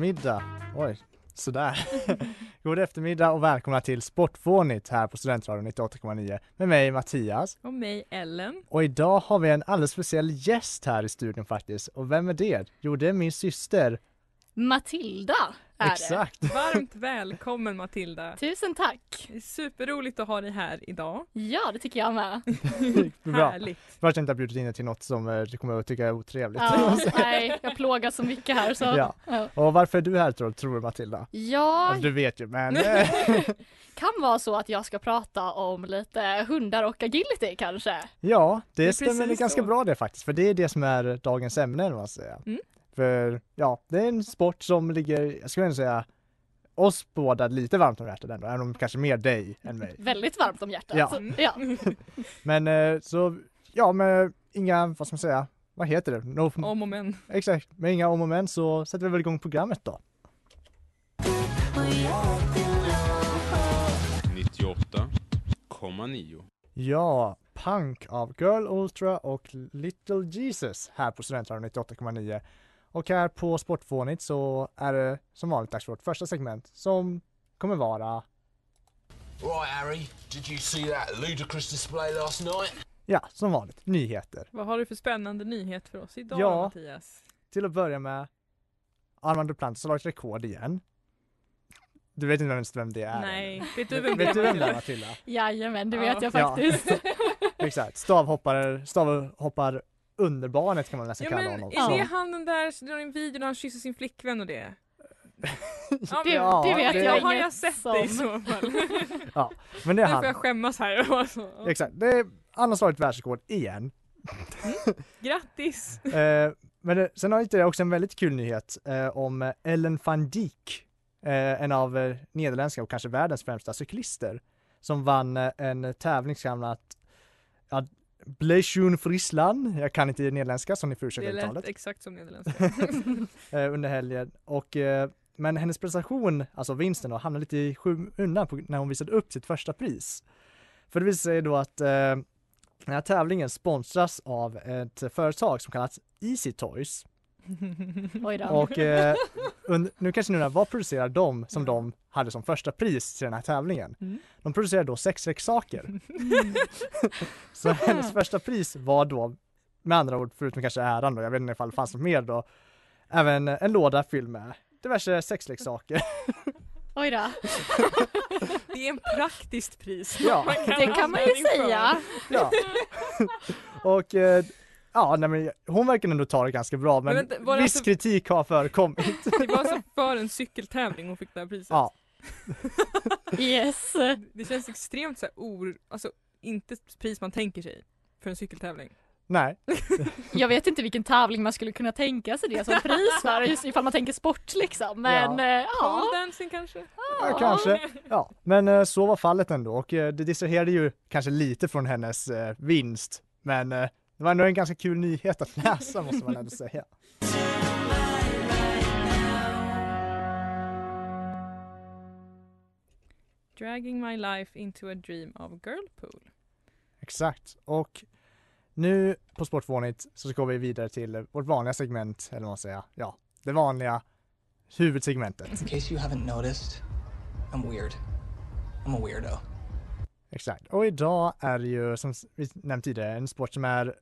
Eftermiddag. Oj, sådär. god eftermiddag och välkomna till Sportfånigt här på Studentradion 98,9 med mig Mattias. Och mig Ellen. Och idag har vi en alldeles speciell gäst här i studion faktiskt. Och vem är det? Jo, det är min syster. Matilda är Exakt. Varmt välkommen Matilda. det. Tusen tack. Det är superroligt att ha dig här idag. Ja, det tycker jag med. Bra. Härligt. För att jag bjudit in dig till något som eh, du kommer att tycka är otrevligt. Ja, nej, jag plågas så mycket här så. Ja. Och varför är du här tror, tror du Matilda? Ja, Alltså, du vet ju, men kan vara så att jag ska prata om lite hundar och agility kanske. ja, det, Det är stämmer ganska så. bra det faktiskt. För det är det som är dagens ämne, man säga. Mm. För ja, det är en sport som ligger, jag skulle säga, oss båda lite varmt om hjärtat ändå, även om kanske mer dig än mig. Väldigt varmt om hjärtat. Ja. ja. Men eh, så, ja med inga, vad ska man säga, vad heter det? No, Om och men. Exakt, med inga om och men så sätter vi väl igång programmet då. 98,9. Ja, Punk av Girl Ultra och Little Jesus här på Studentradion 98,9. Och här på Sportfånigt så är det som vanligt dags för vårt första segment som kommer vara, Right, Harry, did you see that ludicrous display last night? ja, som vanligt, nyheter. Vad har du för spännande nyhet för oss idag Ja. Mattias? Till att börja med, Armand Duplantis har slagit rekord igen. Du vet inte ens vem det är? Nej, vet du vem Vet du vem det är är? Matilda? Jajamän, det Ja. vet jag Ja. faktiskt. Exakt, stavhoppare, stavhoppar underbarnet kan man nästan Ja kalla men honom. är det han den där som drar en video när han kysser sin flickvän och det? Ja, Det, men- Ja, det vet det- jag har jag sett som. det i så fall. Men det är Nu får han. jag skämmas här. Alltså. Exakt, det är, han har slagit världsrekord igen. Grattis! Eh, men det, sen har jag också en väldigt kul nyhet eh, om Ellen van Dijk, eh, en av eh, nederländska och kanske världens främsta cyklister, som vann eh, en tävling som att ja, Blechun Friesland, jag kan inte nederländska så ni får Det ursäkta lät uttalet, exakt som nederländska. eh, under helgen. Och, eh, men hennes prestation, alltså vinsten, då, hamnade lite i skymundan när hon visade upp sitt första pris. För det visade sig då att eh, den här tävlingen sponsras av ett företag som kallas Easy Toys. Oj då. Och eh, und- nu kanske ni undrar, vad producerar de som de hade som första pris till den här tävlingen? Mm. De producerar då sexleksaker. Så hennes första pris var då, med andra ord, förutom kanske äran då, jag vet inte ifall det fanns något mer då, även en låda fylld med diverse sexleksaker. Oj då. Det är en praktiskt pris. Ja. Man Det kan man ju säga. ja. Och eh, ja, nej, men hon verkar ändå ta det ganska bra, men, Men vänta, viss alltså- kritik har förekommit. Det var alltså för en cykeltävling hon fick det här priset. Ja. Yes. Det känns extremt så här or, alltså inte pris man tänker sig för en cykeltävling. Nej, Jag vet inte vilken tävling man skulle kunna tänka sig det som pris för, just ifall man tänker sport liksom. Men Ja. ja. ja. Dancing kanske? Ja, kanske. Ja, men eh, så var fallet ändå och eh, det distraherade ju kanske lite från hennes eh, vinst. Men eh, det var ändå en ganska kul nyhet att läsa måste man ändå säga. Dragging my life into a dream of girlpool. Exakt. Och nu på Sportvånigt så ska vi vidare till vårt vanliga segment, eller vad man säger, ja, det vanliga huvudsegmentet. In case you haven't noticed, I'm weird. I'm a weirdo. Exakt. Och idag är det ju som vi nämnt tidigare en sport som är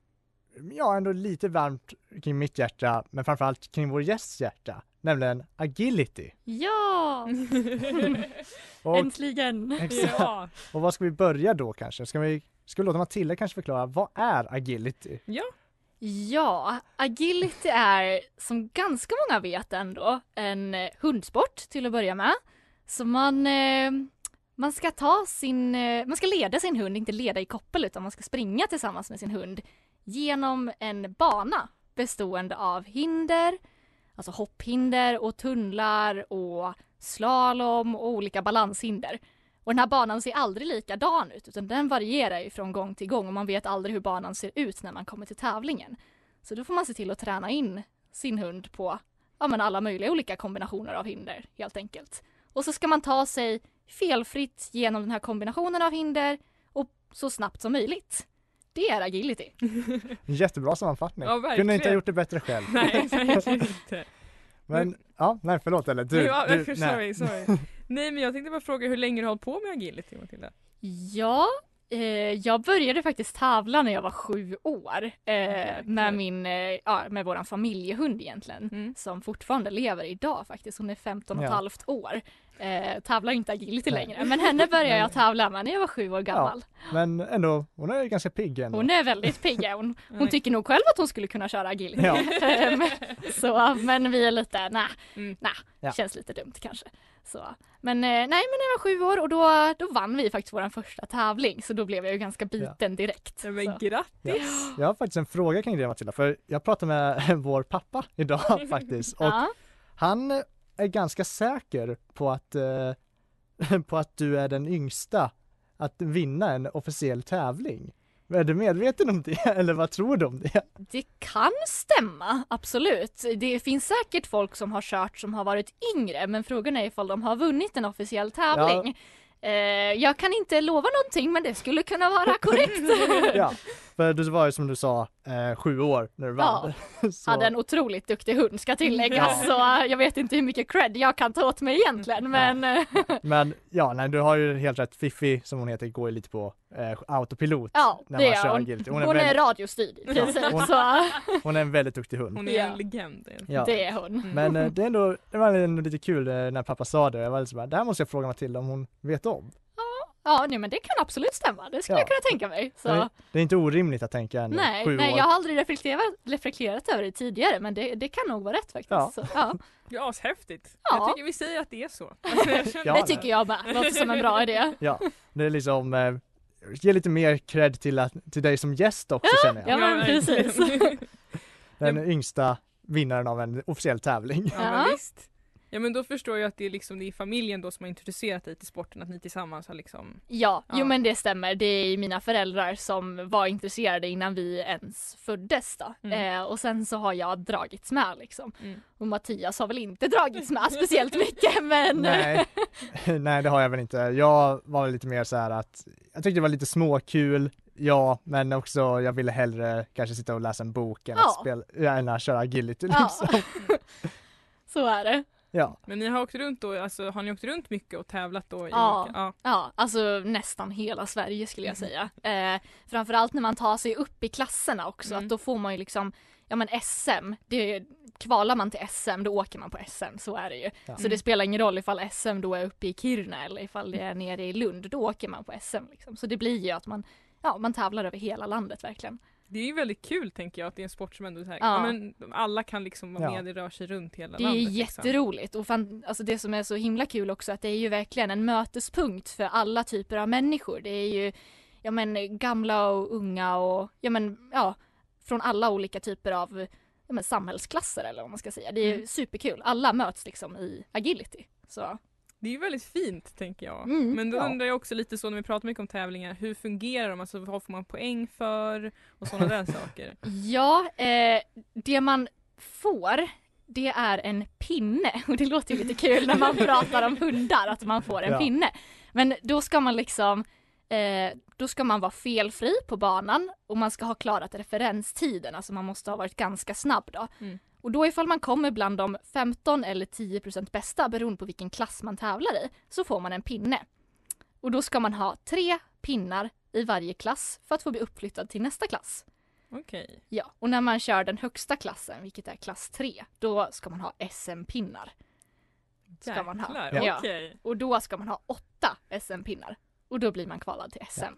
ja, ändå lite varmt kring mitt hjärta, men framförallt kring vår gästs hjärta, nämligen agility. Ja! Och, Äntligen! exakt. Ja. och vad ska vi börja då kanske? Ska vi, ska vi låta Matilda kanske förklara, vad är agility? Ja, agility är som ganska många vet ändå en eh, hundsport till att börja med. Så man, eh, man ska ta sin, eh, man ska leda sin hund, inte leda i koppel utan man ska springa tillsammans med sin hund genom en bana bestående av hinder, alltså hopphinder och tunnlar och slalom och olika balanshinder. Och den här banan ser aldrig likadan ut utan den varierar ju från gång till gång och man vet aldrig hur banan ser ut när man kommer till tävlingen. Så då får man se till att träna in sin hund på ja, men alla möjliga olika kombinationer av hinder helt enkelt. Och så ska man ta sig felfritt genom den här kombinationen av hinder och så snabbt som möjligt. Det är agility. Jättebra sammanfattning. Ja, Kunde inte ha gjort det bättre själv. Nej, verkligen inte. Men, ja, nej förlåt eller du, ja, du sorry, nej. sorry. Nej men jag tänkte bara fråga hur länge du har hållit på med agility Matilda? Ja, eh, jag började faktiskt tävla när jag var sju år eh, Jäklar. med min, eh, ja, med våran familjehund egentligen. Mm. Som fortfarande lever idag faktiskt. Hon är 15 och ett Ja. halvt år. Eh, tävlar inte agility Nej. längre. Men henne började jag tävla med när jag var sju år gammal. Men ändå, hon är ganska pigg ändå. Hon är väldigt pigg. ja. Hon, hon tycker nog själv att hon skulle kunna köra agility. Ja. Ehm, så, men vi är lite, nej, Mm. nej, Ja. känns lite dumt kanske. Så. Men eh, nej, men jag var sju år och då, då vann vi faktiskt vår första tävling så då blev jag ju ganska biten direkt. Ja, men Så. grattis! Jag har faktiskt en fråga kring det Matilda, för jag pratade med vår pappa idag faktiskt och Ja. han är ganska säker på att, eh, på att du är den yngsta att vinna en officiell tävling. Är du medveten om det eller vad tror du om det? Det kan stämma, absolut. Det finns säkert folk som har kört som har varit yngre men frågan är ifall de har vunnit en officiell tävling. Eh, jag kan inte lova någonting men det skulle kunna vara korrekt. Ja, för du var ju som du sa eh, sju år när du vann. Så, Hade en otroligt duktig hund ska tilläggas så eh, jag vet inte hur mycket cred jag kan ta åt mig egentligen men eh, Men ja, nej, du har ju helt rätt. Fiffi som hon heter går ju lite på eh, autopilot. ja när det man är kör hon. agility. Hon, Hon är är, väldigt- radiostyrd i Ja, hon- så Hon är en väldigt duktig hund. Hon är Ja. en legend. Ja. det är hon. Men eh, det, är ändå, det var ändå lite kul eh, när pappa sa det. Jag var lite så bara, det här måste jag fråga Matilda om hon vet om. Ja nej, men det kan absolut stämma, det skulle Ja. jag kunna tänka mig. Så. Det, det är inte orimligt att tänka en Nej, sju nej år. jag har aldrig reflekterat, reflekterat över det tidigare men det, det kan nog vara rätt faktiskt. Ja. Så, ja. Ja, ashäftigt. Ja. Jag tycker vi säger att det är så. Alltså, Ja, det tycker jag med, låter som en bra idé. Ja, det är liksom, eh, ge lite mer cred till, att, till dig som gäst också känner jag. Ja, men precis. Den yngsta vinnaren av en officiell tävling. Ja, Ja. men visst. Ja men då förstår jag att det är liksom det är familjen då som har introducerat dig till sporten, att ni tillsammans har liksom Ja, Ja. jo men det stämmer. Det är mina föräldrar som var intresserade innan vi ens föddes då. Mm. Eh, och sen så har jag dragits med liksom. Mm. Och Mattias har väl inte dragits med speciellt mycket men Nej, nej det har jag väl inte. Jag var lite mer så här att jag tyckte det var lite småkul, ja, men också jag ville hellre kanske sitta och läsa en bok än Ja. att spela, ja, än att köra agility Ja. liksom. så är det. Ja, Men ni har åkt runt då, alltså har ni åkt runt mycket och tävlat då? I Ja. olika- ja. Ja, alltså nästan hela Sverige skulle jag säga. Eh, framförallt när man tar sig upp i klasserna också, Mm. att då får man ju liksom, ja men SM, det, kvalar man till SM då åker man på SM, så är det ju. Ja. Så det spelar ingen roll ifall SM då är uppe i Kiruna eller ifall det är nere i Lund, då åker man på SM liksom. Så det blir ju att man, ja man tävlar över hela landet verkligen. Det är ju väldigt kul tänker jag att det är en sport som ändå så här, Ja. ja. men alla kan liksom vara Ja. med, det rör sig runt hela Det är landet. liksom. jätteroligt och fan, alltså det som är så himla kul också att det är ju verkligen en mötespunkt för alla typer av människor. Det är ju ja men gamla och unga och ja men ja från alla olika typer av ja, men, samhällsklasser eller vad man ska säga. Det är Mm. superkul. Alla möts liksom i agility. Så Det är ju väldigt fint tänker jag. Mm, men då ja. undrar jag också lite så när vi pratar mycket om tävlingar, hur fungerar de? Alltså vad får man poäng för? Och sådana där saker. ja, eh, det man får det är en pinne och det låter ju lite kul när man pratar om hundar att man får en Ja. pinne. Men då ska man liksom Eh, då ska man vara felfri på banan och man ska ha klarat referenstiden, alltså man måste ha varit ganska snabb då. Mm. Och då ifall man kommer bland de 15 eller 10% bästa beroende på vilken klass man tävlar i så får man en pinne. Och då ska man ha tre pinnar i varje klass för att få bli uppflyttad till nästa klass. Okej. Ja, och när man kör den högsta klassen, vilket är klass 3, då ska man ha SM-pinnar. Ska man ha. Ja. okej. Och då ska man ha åtta SM-pinnar. Och då blir man kvalad till SM.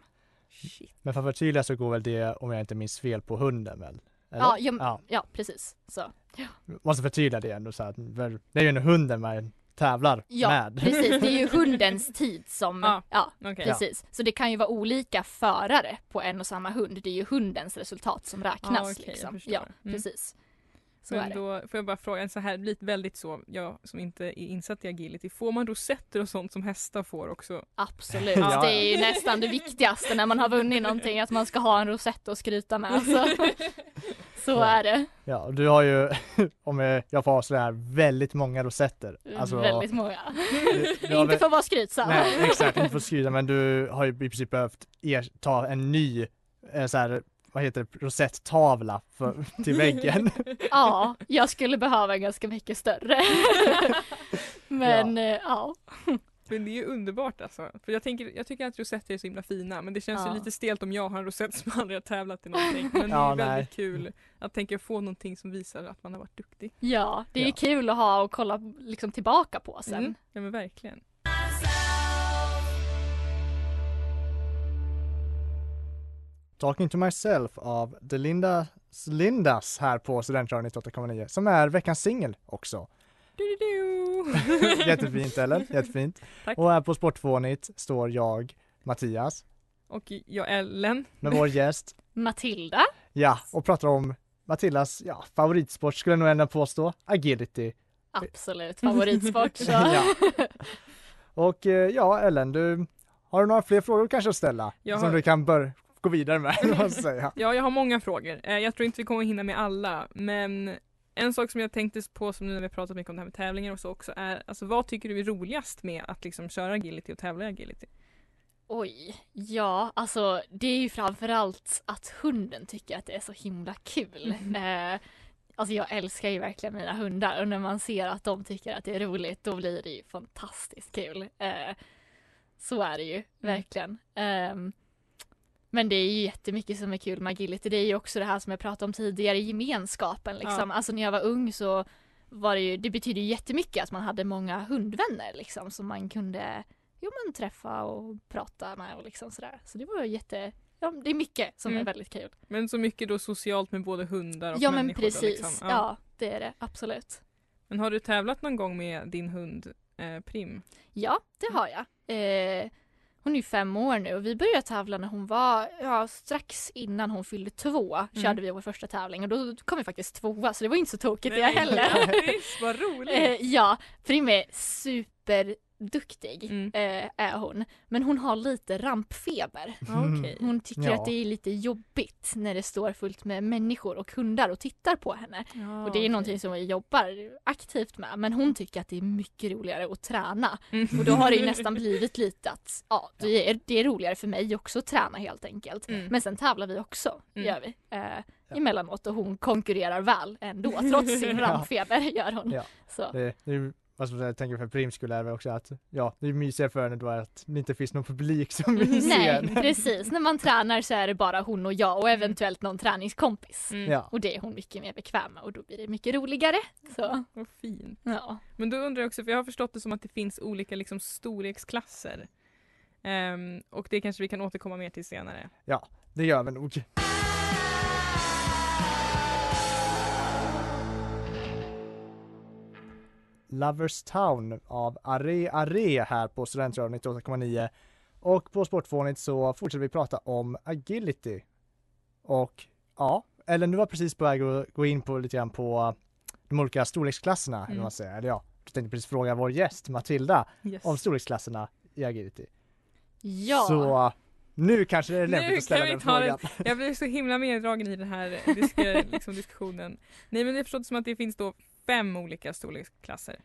Shit. Men för att förtydliga så går väl det, om jag inte minns fel, på hunden väl? Ja, ja, ja. ja, precis. Så. Måste förtydliga det ändå så att det är ju en hunden man tävlar Ja, med. precis. Det är ju hundens tid som, Ja, ja, Okej. precis. Så det kan ju vara olika förare på en och samma hund. Det är ju hundens resultat som räknas. Ja, jag liksom. Ja, Mm. precis. Så Men då får jag bara fråga, så här lite väldigt så, jag som inte är insatt i agility, får man rosetter och sånt som hästar får också? Absolut. Ja. Det är ju nästan det viktigaste när man har vunnit någonting, att man ska ha en rosett att skryta med. Så, så Ja. är det. Ja, du har ju, om jag får avslöja här, väldigt många rosetter. Alltså, Väldigt många. du, du har Inte för att vara skrytsam. Nej, exakt, inte för att skryta men du har ju i princip behövt er, ta en ny, eh, så här, vad heter det, rosetttavla för, till väggen. Ja, jag skulle behöva en ganska mycket större. Men eh, ja. Men det är ju underbart alltså. För jag, tänker, jag tycker att rosetter är så himla fina men det känns Ja. ju lite stelt om jag har en rosett som aldrig har tävlat i någonting. Men det är Ja, väldigt nej. kul att tänka få någonting som visar att man har varit duktig. Ja, det är Ja. kul att ha och kolla liksom tillbaka på sen. Mm. Ja men verkligen. Talking to myself av The Lindas, Lindas här på Studentradion 98,9 som är veckans singel också. Du-du-du. Jättefint eller? Jättefint. Tack. Och här på Sportfånigt står jag, Mattias, Och jag Ellen. med vår gäst, Matilda. ja, och pratar om Matildas ja, favoritsport skulle jag nog ändå påstå, agility. Absolut favoritsport. Så. Ja. Och eh, ja, Ellen, du har du några fler frågor kanske att ställa? Jag som har- du kan bör gå vidare med, vad säga. Ja, jag har många frågor. Eh, Jag tror inte vi kommer hinna med alla, men en sak som jag tänkte på som nu när vi pratat mycket om det här med tävlingar och så också är, alltså vad tycker du är roligast med att liksom köra agility och tävla i agility? Oj, ja alltså det är ju framförallt att hunden tycker att det är så himla kul. Eh, alltså jag älskar ju verkligen mina hundar och när man ser att de tycker att det är roligt då blir det ju fantastiskt kul. Eh, så är det ju verkligen. Ehm, men det är ju jättemycket som är kul med agility. Det är ju också det här som jag pratade om tidigare, gemenskapen liksom. Alltså när jag var ung så var det ju, det betyder ju jättemycket att man hade många hundvänner liksom som man kunde jo, men träffa och prata med och liksom sådär. Så det var ju jätte, ja det är mycket som Mm. är väldigt kul. Men så mycket då socialt med både hundar och Ja men människor då, precis, liksom. ja. det är det absolut. Men har du tävlat någon gång med din hund eh, Prim? Ja, det har jag. Eh, hon är ju fem år nu och vi började tävla när hon var, ja strax innan hon fyllde två Mm. körde vi vår första tävling och då kom vi faktiskt tvåa så det var inte så tokigt det Nej, heller. Grattis, vad roligt! Eh, ja, Prim är superduktig Mm. eh, är hon. Men hon har lite rampfeber. Okej. Hon tycker Ja. att det är lite jobbigt när det står fullt med människor och hundar och tittar på henne. Ja, och det är okej. någonting som vi jobbar aktivt med. Men hon tycker att det är mycket roligare att träna. Mm. Och då har det ju nästan blivit lite att ja, det är, det är roligare för mig också att träna helt enkelt. Mm. Men sen tävlar vi också, Mm. gör vi. Eh, emellanåt och hon konkurrerar väl ändå trots sin Ja. rampfeber gör hon. Ja. Så. Det, det är säga, jag tänker för Prims skull är det också att, ja, det är mysigare för henne då att det inte finns någon publik som vill se Nej henne. precis, när man tränar så är det bara hon och jag och eventuellt någon träningskompis. Mm. Ja. Och det är hon mycket mer bekväm med och då blir det mycket roligare. Så, Vad fint. ja. Men då undrar jag också, för jag har förstått det som att det finns olika liksom, storleksklasser. Ehm, och det kanske vi kan återkomma mer till senare. Det gör vi nog. Lovers Town av Are Are här på Studentradion 98,9 och på Sportfånigt så fortsätter vi prata om agility. Och ja, Ellen du var precis på väg att gå in på lite grann på de olika storleksklasserna, eller Mm. vad man säger. Eller ja, jag tänkte precis fråga vår gäst Matilda Yes. om storleksklasserna i agility. ja. Så nu kanske det är lämpligt Nu att ställa den frågan. Jag blir så himla meddragen i den här disk liksom, diskussionen. Nej men jag förstår det som att det finns då fem olika storleksklasser.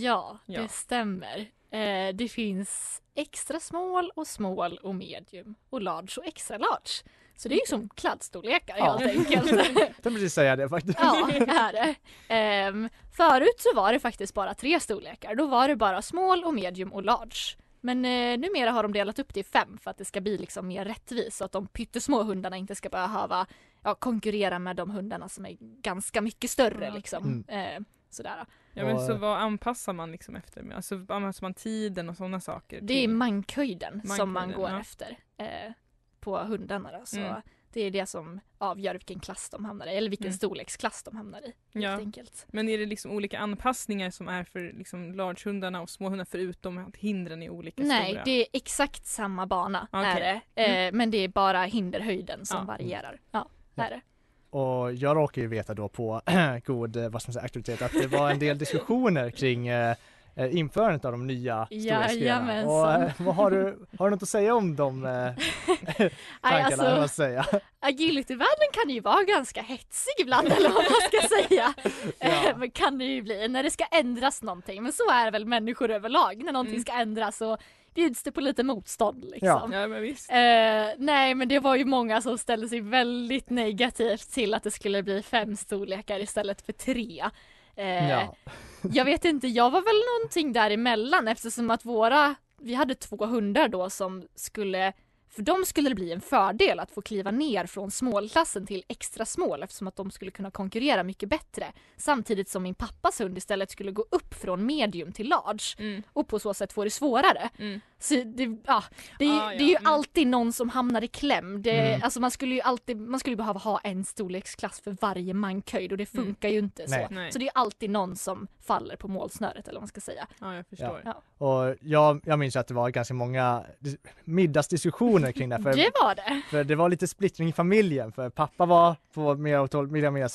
Ja, Ja. det stämmer. Eh, det finns extra small och small och medium och large och extra large. Så det är ju som kladdstorlekar Ja. helt enkelt. Jag tänkte precis säga det faktiskt. ja, det är det. Ehm, förut så var det faktiskt bara tre storlekar. Då var det bara small och medium och large. Men eh, numera har de delat upp det i fem för att det ska bli liksom mer rättvist så att de pyttesmå hundarna inte ska behöva ja, konkurrera med de hundarna som är ganska mycket större Ja, liksom. Eh, sådär. Ja men så eh, vad anpassar man liksom efter? Alltså anpassar man tiden och sådana saker? Det är till- mankhöjden som man Mankhöjden, går ja. efter eh, på hundarna. Då. Så Mm. Det är det som avgör vilken klass de hamnar i eller vilken Mm. storleksklass de hamnar i. Helt Ja. enkelt. Men är det liksom olika anpassningar som är för liksom largehundarna och småhundar förutom att hindren är olika Nej, stora? det är exakt samma bana Okej. är det. Eh, Men det är bara hinderhöjden som Ja. varierar. Ja, Ja. är det. Och jag råkar ju veta då på god, eh, vad ska man säga, aktualitet att det var en del diskussioner kring eh, eh, införandet av de nya storleksgrenarna. Jajamensan. Och eh, vad har du, har du något att säga om de eh, tankarna, vad alltså, säga? agility-världen kan ju vara ganska hetsig ibland eller vad man ska säga. Ja. Eh, Men kan det ju bli när det ska ändras någonting. Men så är väl människor överlag. När någonting Mm. ska ändras så bjuds det på lite motstånd liksom. Ja. Ja men visst. Eh, nej men det var ju många som ställde sig väldigt negativt till att det skulle bli fem storlekar istället för tre. Eh, Ja. Jag vet inte, jag var väl någonting däremellan eftersom att våra, vi hade två hundar då som skulle för dem skulle det bli en fördel att få kliva ner från smålklassen till extra smål eftersom att de skulle kunna konkurrera mycket bättre. Samtidigt som min pappas hund istället skulle gå upp från medium till large Mm. och på så sätt få det svårare. Mm. Så det, ja, det, är, ju- Ah, ja. det är ju Mm. alltid någon som hamnar i kläm. Det, Mm. alltså man skulle ju alltid, man skulle behöva ha en storleksklass för varje mankhöjd och det Mm. funkar ju inte Nej. så. Nej. Så det är ju alltid någon som faller på målsnöret eller vad man ska säga. Ja jag förstår. Ja. Och jag, jag minns att det var ganska många dis- middagsdiskussioner kring det för, Det var det. för det var lite splittring i familjen, för pappa var på mer åt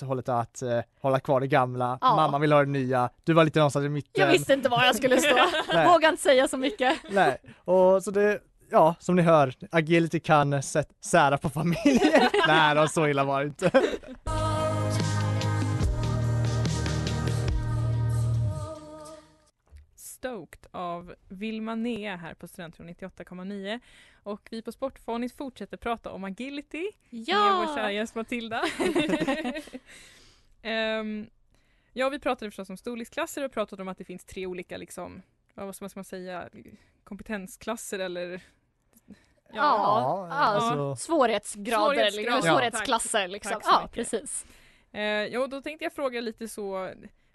hållet att eh, hålla kvar det gamla, Ja. mamma ville ha det nya, du var lite någonstans i mitten. Jag visste inte var jag skulle stå. Vågade inte säga så mycket. Nej, och så det, ja som ni hör, agility kan sära på familjen. Nej då, så illa var det inte. Stoked av Vilma Nea här på Studentradion 98,9 och vi på Sportfånigt fortsätter prata om agility med vår kära gäst Matilda. Ehm, ja, vi pratade förstås om storleksklasser och pratade om att det finns tre olika liksom, ja, vad ska man säga, kompetensklasser eller Ja, Ja, ja, alltså- svårighetsgrader, Svårighetsgrader, liksom, ja. svårighetsklasser liksom. Tack Ja, precis. Eh, ja, och då tänkte jag fråga lite så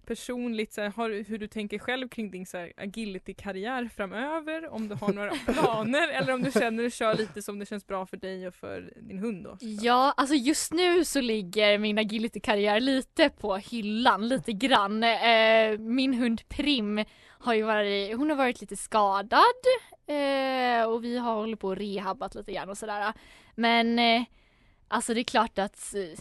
personligt så här, har, hur du tänker själv kring din så här, agility-karriär framöver, om du har några planer eller om du känner att kör lite som det känns bra för dig och för din hund då. Ja, alltså just nu så ligger min agility-karriär lite på hyllan, lite grann. Eh, min hund Prim har ju varit, hon har varit lite skadad eh, och vi har hållit på och rehabbat lite grann och sådär. Men eh, alltså det är klart att eh,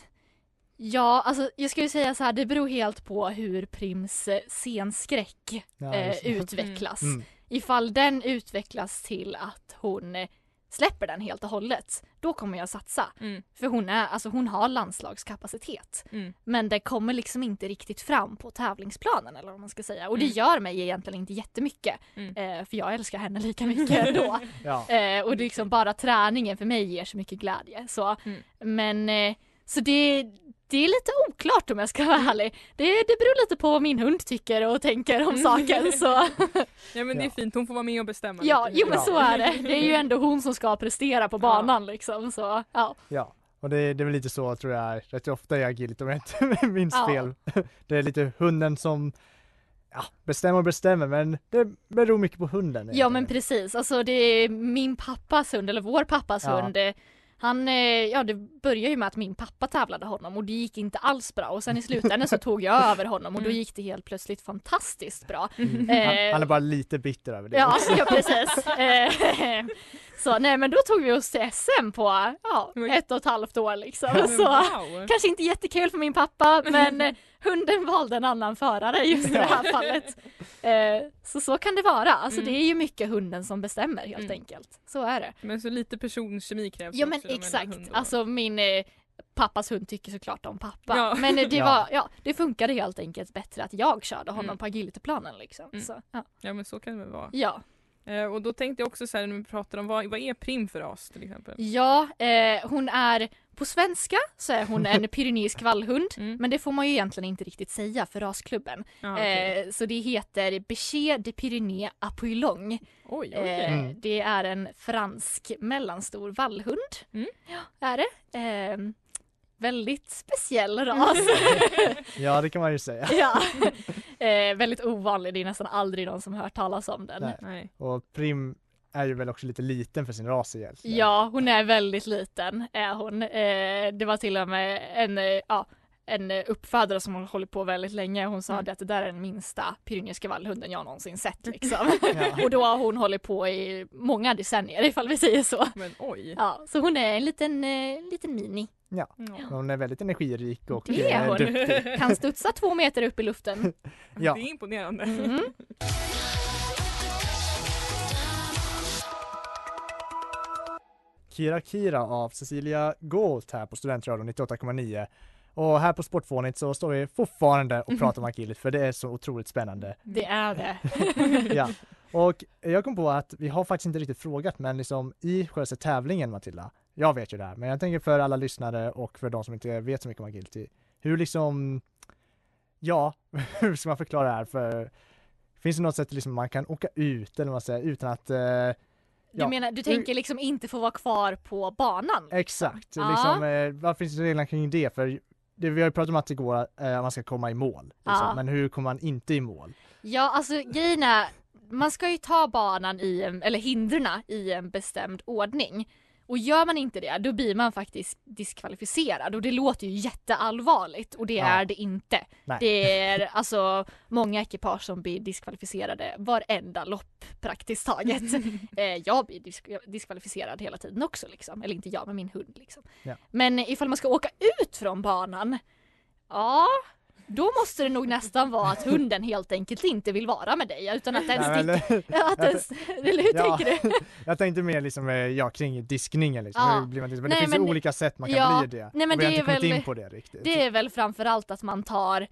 Ja, alltså jag skulle säga så här, det beror helt på hur Prims eh, scenskräck Ja, eh, utvecklas. Mm. Ifall den utvecklas till att hon eh, släpper den helt och hållet, då kommer jag satsa. Mm. För hon, är, alltså hon har landslagskapacitet. Mm. Men det kommer liksom inte riktigt fram på tävlingsplanen eller vad man ska säga. Och det Mm. gör mig egentligen inte jättemycket. Mm. Eh, för jag älskar henne lika mycket ändå. Ja. eh, och det är liksom bara träningen för mig ger så mycket glädje. Så. Mm. Men eh, så det, det är lite oklart om jag ska vara ärlig. Det, det beror lite på vad min hund tycker och tänker om Mm. saken. Så. Ja men det är Ja. fint, hon får vara med och bestämma Ja, lite. jo men Ja. så är det. Det är ju ändå hon som ska prestera på banan liksom. Så, ja. Ja, och det, det är väl lite så tror jag rätt ofta i agility om jag inte minns Ja. fel. Det är lite hunden som ja, bestämmer och bestämmer men det beror mycket på hunden. Ja men precis, alltså det är min pappas hund, eller vår pappas Ja. hund. Han, eh, ja det började ju med att min pappa tävlade honom och det gick inte alls bra och sen i slutändan så tog jag över honom och då Mm. gick det helt plötsligt fantastiskt bra. Mm. Eh, Han, han är bara lite bitter över det. Ja, också. ja precis. Eh, Så nej men då tog vi oss till SM på ja, Oj. ett och ett halvt år liksom. Så, wow. kanske inte jättekul för min pappa men hunden valde en annan förare just i det här fallet. Eh, Så så kan det vara. Alltså Mm. det är ju mycket hunden som bestämmer helt Mm. enkelt. Så är det. Men så lite personkemi krävs Ja men också exakt. Alltså min, eh, pappas hund tycker såklart om pappa. Ja. Men det, Ja. var, ja, det funkade helt enkelt bättre att jag körde honom Mm. på agilityplanen liksom. Mm. Så, ja. Ja men så kan det väl vara. ja. Eh, och då tänkte jag också så här när vi pratar om vad, vad är prim för ras till exempel? Ja, eh, hon är på svenska så är hon en pyreneisk vallhund. Mm. Men det får man ju egentligen inte riktigt säga för rasklubben. Ja, okej. eh, så det heter Bécher de Pyrénées Apollong. oj, oj. Eh, Mm. Det är en fransk mellanstor vallhund. Mm. Ja, är det. Eh, väldigt speciell ras. Ja, det kan man ju säga. ja. eh, väldigt ovanlig, det är nästan aldrig någon som har hört talas om den. Nej. Nej. Och Prim är ju väl också lite liten för sin ras egentligen. Ja, hon är väldigt liten är hon. Eh, det var till och med en, eh, ja, en eh, uppfödare som har hållit på väldigt länge. Hon sa Mm. att det där är den minsta pyreneiska vallhunden jag någonsin sett liksom. Ja. Och då har hon hållit på i många decennier ifall vi säger så. Men oj. Ja, så hon är en liten, eh, liten mini. Ja. Hon är väldigt energirik och Det är hon. duktig. Kan studsa två meter upp i luften. Ja. Det är imponerande. Mm. Kira Kira av Cecilia Gault här på Studentradion 98,9. Och här på Sportfånigt så står vi fortfarande och pratar om agility för det är så otroligt spännande. Det är det. Ja, och jag kom på att vi har faktiskt inte riktigt frågat men liksom i själva tävlingen Matilda, jag vet ju det här, men jag tänker för alla lyssnare och för de som inte vet så mycket om agility, hur liksom, ja, hur ska man förklara det här för Finns det något sätt liksom man kan åka ut eller vad man säger utan att eh, Du Ja. menar, du tänker liksom inte få vara kvar på banan? Exakt, Ja. liksom, eh, vad finns det regler kring det? För det, vi har ju pratat om att det går, eh, man ska komma i mål, liksom. Ja. men hur kommer man inte i mål? Ja, alltså grejen är, man ska ju ta banan i, en- eller hindren i en bestämd ordning. Och gör man inte det, då blir man faktiskt diskvalificerad och det låter ju jätteallvarligt och det Ja. är det inte. Nej. Det är alltså många ekipage som blir diskvalificerade varenda lopp praktiskt taget. eh, jag blir disk- diskvalificerad hela tiden också liksom, eller inte jag men min hund liksom. Ja. Men ifall man ska åka ut från banan, ja då måste det nog nästan vara att hunden helt enkelt inte vill vara med dig utan att den sticker. Att den, eller hur Ja. tänker du? Jag tänkte mer liksom, eh, ja, kring diskningen liksom. Ja. Blir man Men Nej, det finns men- olika sätt man kan Ja. bli det. Nej, men det är väl- in på det riktigt. Det är väl framförallt att man tar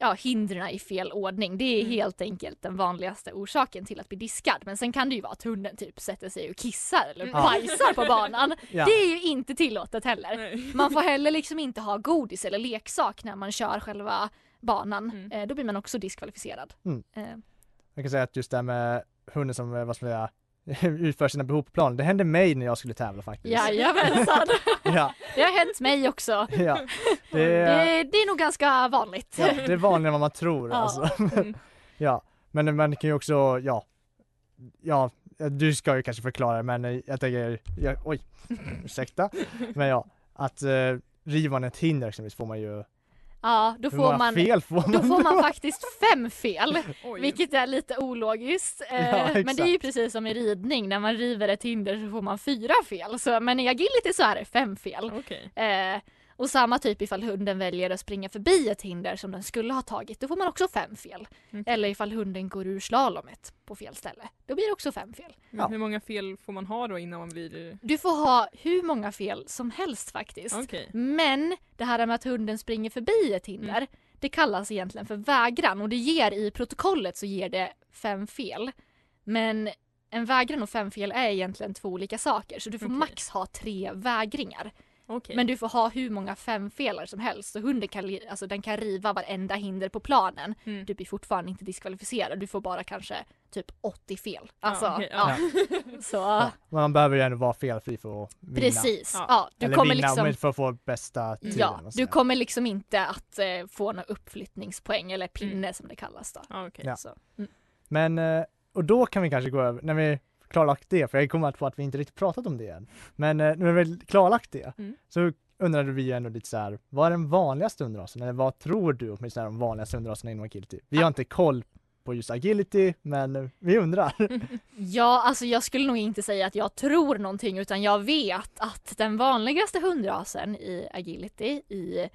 ja, hindren i fel ordning. Det är Mm. helt enkelt den vanligaste orsaken till att bli diskad. Men sen kan det ju vara att hunden typ sätter sig och kissar eller Ja. bajsar på banan. Ja. Det är ju inte tillåtet heller. Nej. Man får heller liksom inte ha godis eller leksak när man kör själva banan. Mm. Eh, då blir man också diskvalificerad. Mm. Eh, Jag kan säga att just det här med hunden som, eh, vad ska man säga, utför sina behov på planen. Det hände mig när jag skulle tävla faktiskt. jajamensan, Ja, det har hänt mig också. ja. Det, Det, är, det är nog ganska vanligt. ja, det är vanligare än vad man tror Ja. alltså. Mm. Ja, men man kan ju också, ja, ja, du ska ju kanske förklara men eh, jag tänker, ja, oj, ursäkta, men ja, att eh, river man ett hinder exempelvis får man ju, Ja, då får man får man? Då får man faktiskt fem fel, Oj. vilket är lite ologiskt. Eh, Ja, men det är ju precis som i ridning, när man river ett hinder så får man fyra fel. Så, men i agility så är det fem fel. Okej. Eh, och samma typ ifall hunden väljer att springa förbi ett hinder som den skulle ha tagit, då får man också fem fel. Okej. Eller ifall hunden går ur slalomet på fel ställe, då blir det också fem fel. Men Ja. Hur många fel får man ha då innan man blir... Du får ha hur många fel som helst faktiskt. Okej. Men det här med att hunden springer förbi ett hinder, Mm. det kallas egentligen för vägran och det ger i protokollet så ger det fem fel. Men en vägran och fem fel är egentligen två olika saker så du får Okej. max ha tre vägringar. Okej. Men du får ha hur många femfelar som helst så hunden kan, alltså, den kan riva varenda hinder på planen. Mm. Du blir fortfarande inte diskvalificerad, du får bara kanske typ 80 fel. Ja, Alltså, ja. ja. Så, Ja, men man behöver ju ändå vara felfri för att vinna. precis. Ja. Ja. du Eller kommer vinna liksom för att få bästa tiden. Ja, du kommer liksom inte att eh, få några uppflyttningspoäng eller pinne Mm. som det kallas då. Ja. Ja. Så, mm. Men, eh, och då kan vi kanske gå över, när vi klarlagt det, för jag kommer på att vi inte riktigt pratat om det än. Men eh, när vi klarlagt det, Mm. så undrade vi ändå lite så här, vad är den vanligaste underrasen? Eller vad tror du åtminstone är de vanligaste underraserna inom agility? Vi har inte koll på just agility, men eh, vi undrar. Ja, alltså jag skulle nog inte säga att jag tror någonting utan jag vet att den vanligaste hundrasen i agility i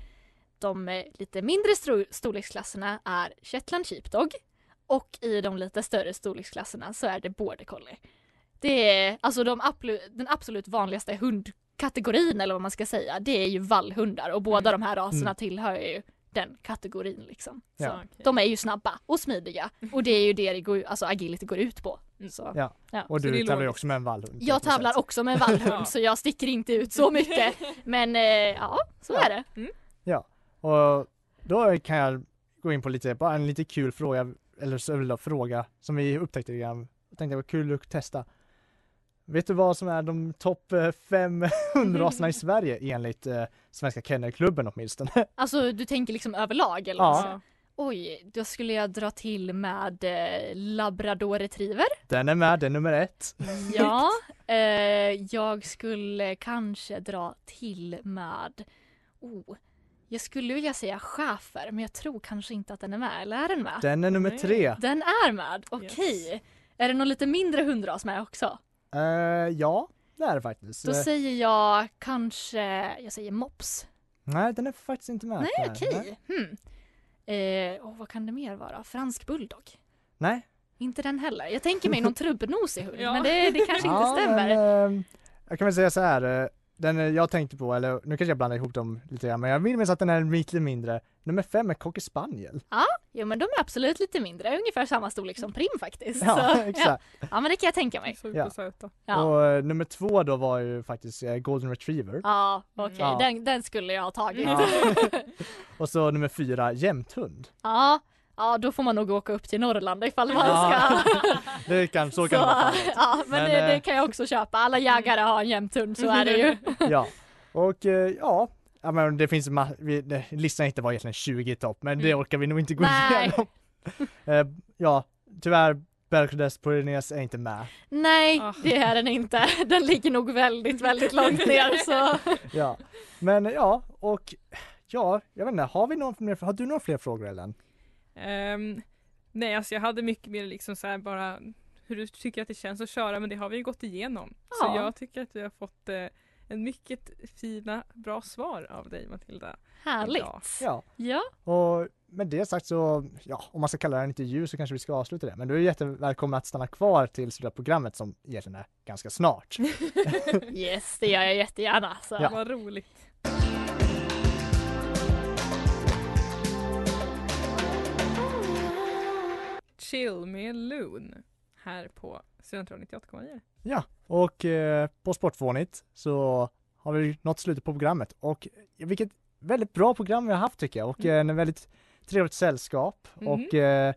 de eh, lite mindre storleksklasserna är Shetland Sheepdog och i de lite större storleksklasserna så är det Border Collie. Det är alltså de den absolut vanligaste kategorin eller vad man ska säga, det är ju vallhundar och båda de här raserna Mm. tillhör ju den kategorin liksom. Så Ja. okej. De är ju snabba och smidiga och det är ju det, det går, alltså agility går ut på. Mm. Så. Ja. Ja. Och Så du tävlar ju också med en vallhund. Jag tävlar också med en vallhund Ja. så jag sticker inte ut så mycket. Men eh, ja, så Ja. är det. Och då kan jag gå in på lite, bara en lite kul fråga, eller så fråga som vi upptäckte lite grann. Jag tänkte det var kul att testa. Vet du vad som är de topp eh, fem hundraserna i Sverige enligt eh, Svenska Kennelklubben åtminstone? Alltså du tänker liksom överlag eller? Ja. Ja. Oj, då skulle jag dra till med eh, labrador retriever. Den är med, den är nummer ett. Ja, eh, jag skulle kanske dra till med, oh, jag skulle vilja säga schäfer men jag tror kanske inte att den är med, eller är den med? Den är nummer tre. Den är med, okej. Är det någon lite mindre hundras med också? Eh, ja, det är det faktiskt. Då Eh, säger jag kanske, jag säger mops. nej, den är faktiskt inte med. Nej, okej. Hmm. Eh, oh, vad kan det mer vara? Fransk bulldog? Nej. Inte den heller. Jag tänker mig någon trubbnosig hund, Ja. men det, det kanske inte Ja, stämmer. Men, eh, jag kan väl säga så här. eh, Den jag tänkte på, eller nu kanske jag blandar ihop dem lite grann, men jag vill minnas att den är lite mindre. Nummer fem är Cocker Spaniel. Jo men de är absolut lite mindre, ungefär samma storlek som Prim faktiskt. Ja, Så, exakt. Ja. ja men det kan jag tänka mig. Så Ja. ja. Ja, Och eh, nummer två då var ju faktiskt eh, Golden Retriever. ja okej, Ja. Den, den skulle jag ha tagit. Ja. Ja. Och så nummer fyra, jämthund. ja. då får man nog åka upp till Norrland ifall man Ja, ska. Det kan, så kan det vara fallet. Ja men, Men, det, eh, det kan jag också köpa. Alla jägare har en jämthund, så är det ju. Ja. Och eh, ja, ja men det finns ma- vi, det, listan inte var egentligen 20 i topp, men det Mm. orkar vi nog inte gå Nej. igenom. eh, ja, tyvärr Bergkredes Pyrenees är inte med. Nej, Ah. det är den inte. Den ligger nog väldigt, väldigt långt ner så. Ja, men ja, och ja, jag vet inte, har vi någon mer, har du några fler frågor Ellen? Ehm, nej, alltså jag hade mycket mer liksom så här bara hur du tycker att det känns att köra, men det har vi ju gått igenom. Så Ja. jag tycker att vi har fått eh, en mycket fina, bra svar av dig Matilda. Härligt. Ja. Ja, Ja. och med det sagt så, ja, om man ska kalla det en intervju så kanske vi ska avsluta det. Men du är jättevälkommen att stanna kvar till slutprogrammet som egentligen är ganska snart. Yes, det gör jag jättegärna. Så. Ja. Vad roligt. Chill med Loon här på Studentradion 98,9. Ja, och eh, på Sportfånigt så har vi nått slutet på programmet och vilket väldigt bra program vi har haft tycker jag och Mm. en väldigt trevligt sällskap Mhm. och eh,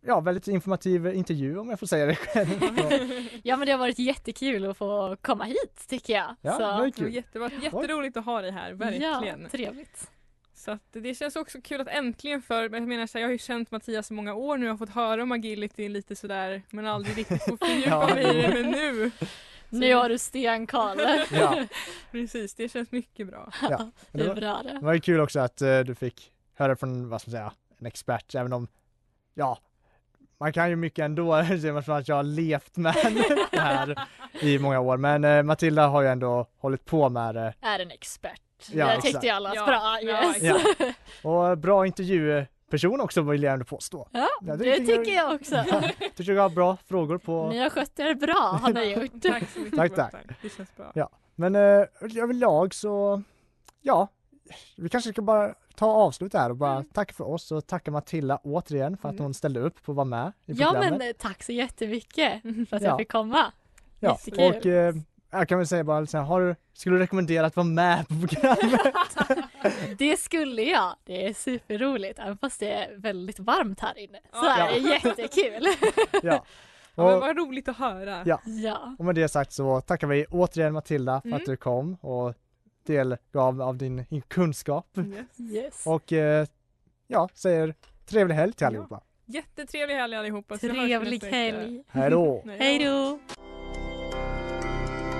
ja, väldigt informativ intervju om jag får säga det själv. ja men det har varit jättekul att få komma hit tycker jag. Ja, så. det var Det var kul. jättebra, jätteroligt att ha dig här, verkligen. Ja, trevligt. Så att det känns också kul att äntligen för, jag menar så här, jag har ju känt Mattias i många år nu och har fått höra om agility lite sådär men aldrig riktigt få fördjupa Ja. mig i det men nu. Nu har du stenkoll. Ja, Precis, det känns mycket bra. ja. det Men det, är var, bra det det. var ju kul också att eh, du fick höra från, vad ska man säga, en expert även om, ja, man kan ju mycket ändå, ser man att jag har levt med det här i många år. Men eh, Matilda har ju ändå hållit på med det Är en expert. Ja, det tyckte jag alla Ja, bra. ja, Yes. Ja. Och bra intervjuperson också vill jag ändå påstå. Ja, Ja, det tycker jag också. Ja, tycker jag har bra frågor på. Ni har skött er bra har ni gjort. Tack så mycket. Tack, tack. Det känns bra. Ja. Men eh, överlag så, ja, vi kanske ska bara ta och avsluta här och bara Mm. tacka för oss och tacka Matilda återigen för att Mm. hon ställde upp på att vara med i Ja programmet. men eh, tack så jättemycket för att Ja. jag fick komma. ja. jättekul. Och eh, jag kan väl säga bara, så här, har du, skulle du rekommendera att vara med på programmet? Det skulle jag. Det är superroligt även fast det är väldigt varmt här inne. Så Ja. är det jättekul. ja. Ja, men Och, vad roligt att höra. Ja. Ja. och med det sagt så tackar vi återigen Matilda för Mm. att du kom och delgav av din din kunskap. Yes. Yes. Och eh, ja, säger trevlig helg till Ja. allihopa. Jättetrevlig helg allihopa. Trevlig helg. Hej då! Hej då.